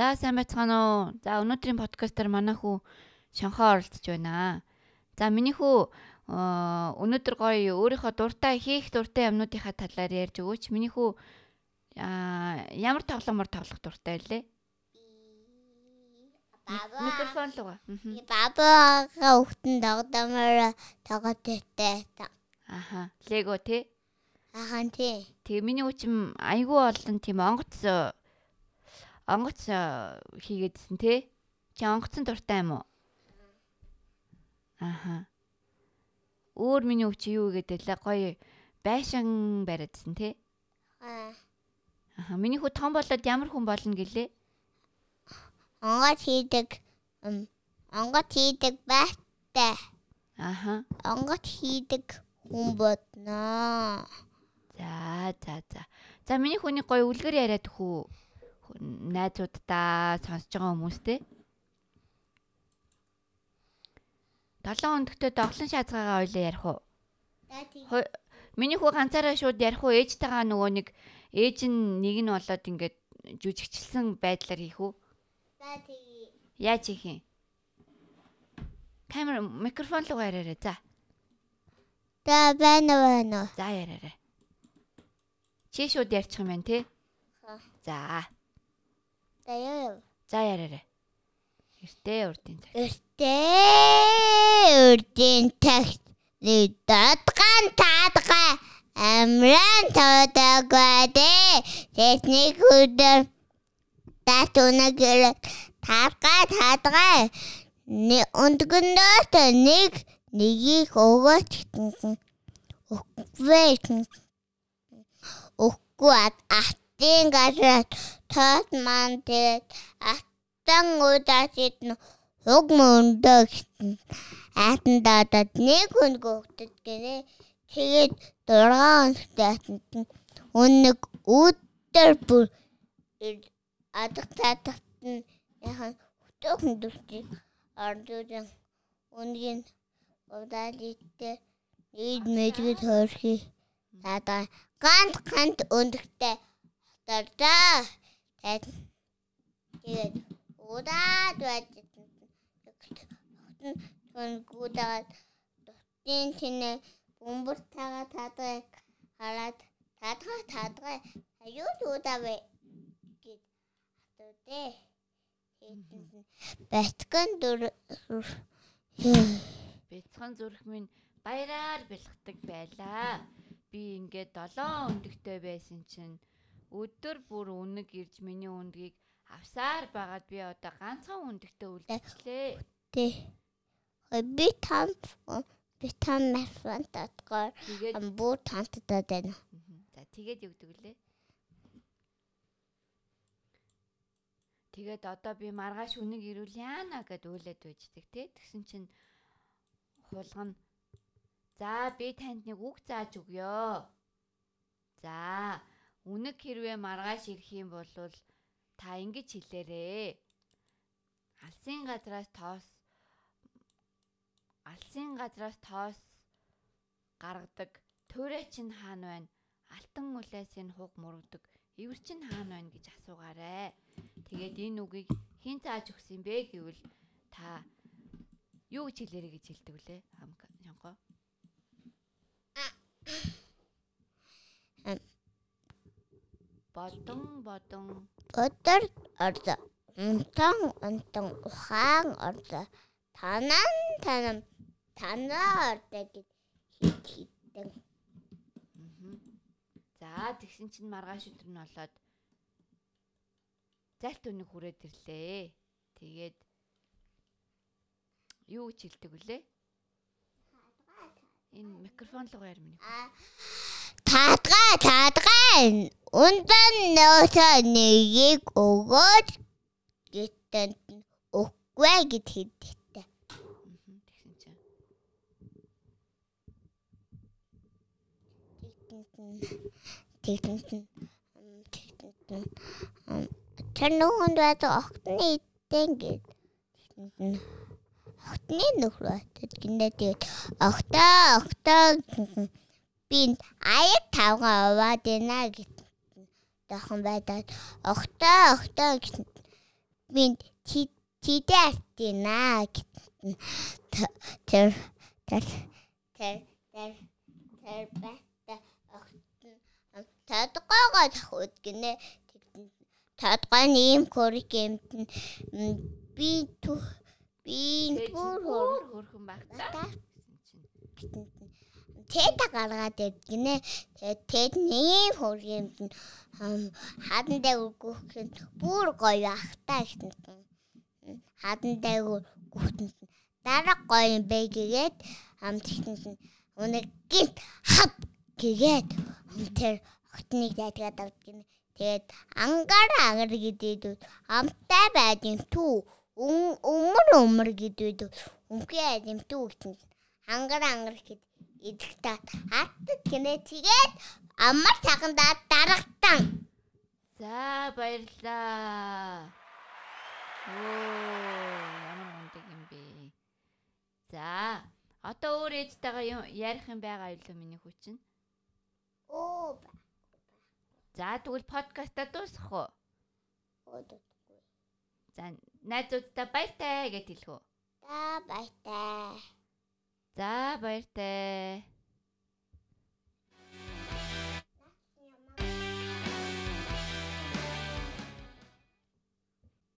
За сайн байцгаана уу. За өнөөдрийн подкастаар манай хүү Шанхаа оролцож байна. За миний хүү өнөөдөр гоё өөрийнхөө дуртай хийх дуртай юмнуудынхаа талаар ярьж өгөөч. Миний хүү ямар тоглоомор тоглох дуртай лээ? Микрофон л угаа. Бабаага өгтөн тоглоомор тоглоод байтай. Аха. Лего тий? Ахан тий. Тэгээ миний хүчим айгүй олон тийм онгоц онгоц хийгээдсэн тий? Чи онгоцон дуртай юм уу? Аха. Өөр миний хүч юу гэдэлээ гоё байшин бариадсэн тий? Аа. Аха. Миний хүү том болоод ямар хүн болно гэлээ? Онгоц хийдэг онгоц хийдэг байтай. Аха. Онгоц хийдэг хүн бодноо. За за за. За миний хүний гоё үлгэр яриад хүү найзуудаа сонсож байгаа хүмүүстэй. Долоон өндөгтөө доглон шаазгаагаа ойлоо ярих уу? Миний хүү ганцаараа шууд ярих уу? Ээжтэйгээ нөгөө нэг ээж нь нэг нь болоод ингээд жүжигчлсэн байдлаар хийх үү? За тэгье. Яаж хийх юм? Камер микрофон руу яриараа. За. За байна байна. За яриараа. Чи шууд ярьчих юм байна тий? За. За яа. За яриараа. Эртээ урдын цаг. Эртээ урдын цагт дадган таадгаа амран таадагаа техник өдөр татунагэр таадгаа таадгаа нэг өндгөндөөс нэг нэгийг өгөөч өгвээ өггүй атын газар тот ман тэгээд atan удааsid уг мөндөө atan даадад нэг хүн гогдод гинэ тэгээд 6 хоногтой атанд өнөг өдөр бүр адах татахт нь яхан хөтөөхөн дүрчиг ардуудан өнгийн удаадитэ нийт мэжгэд хөрхи тадаа ганц ганц өндөртэй. Хатардаа тэгээд удаад байж тун гудаад тутын тэнэ бөмбөр тага таадаг хараад таадгаа таадгаа аюул удаа гэд хатуудээ Бэтгэн дүр Бяцхан зүрх минь баяраар бэлгдэг байлаа. Би ингээд 7 өндөгтэй байсан чинь өдөр бүр үнэг ирж миний үндгийг авсаар байгаад би одоо ганцхан үндэгтэй үлдчихлээ. Тий. Би там би там мафан татгаар бүр тантад байна. За тэгээд юу гэдэг лээ? Тэгээд одоо би маргааш үнэг ирүүл яана гэд уйлаад байждаг тий. Тэгсэн чинь хулгана За би танд нэг үг зааж өгье. За үнэг хэрвээ маргааш ирэх юм бол та ингэж хэлээрээ. Алсын газраас тоос алсын газраас тоос гаргадаг төрөө чинь хаана байна? Алтан улайсын хуг мургадаг эвэр чинь хаана байна гэж асуугаарэ. Тэгээд энэ үгийг хэн зааж өгсөн бэ гэвэл та юу гэж хэлээрэй гэж хэлдэг үлээ. Шонго. Бодон бодон өдөр ордо. Унтан унтан ухаан ордо. Танан танам танаа ордо гэж хит хитэн. За тэгсэн чинь маргааш өдөр нь болоод зайлт өнөг хүрээд ирлээ. Тэгээд юу гэж хэлдэг вүлээ? Энэ микрофон руу яар минь. Таадгаа таадгаа ундан нөөсөө нэгийг өгөөд гэтэл өггүй гэд хэлдэг. Тэгсэн чинь. Тэгсэн Тэр нөхөнд бат огтны идэн гэд. Огтны нөхрөө гинэ тэгээд огтоо огтоо би аяг тавга аваад байна гэт. Дахан байдаад огтоо огтоо би tidäärtinä ter ter ter ter ter бата татгаага тахуд гинэ. Татгай ийм хөрх юмт би ту би бүр хөрхөн байх та тэта гаргаад гинэ тэд ийм хөрх юмт хадандаа өгөх бүр гоё ах та гэсэн хадандаа гүхтэнд дараа гоё юм бэ гэгээд амтгтанд өнөг гинт хад гэгээд тэр хотныг дайдгаад авд гинэ тэгээд ангар агар гэдэг амтай байд юм түү. Өмөр өмөр гэдэг өмхий юм түү гэсэн ангар ангар гэд идэх та хаттад гинэ тэгээд амар цагандаа дарагтан За баярлаа. Оо ямар мундаг юм бэ. За одоо өөр ээжтэйгээ ярих юм байгаа юу миний хүчин? Оо. За тэгвэл подкаста дуусгах уу? Оо дуусгахгүй. За найзуудтай баяртай гэж хэлэх үү? За баяртай. За баяртай.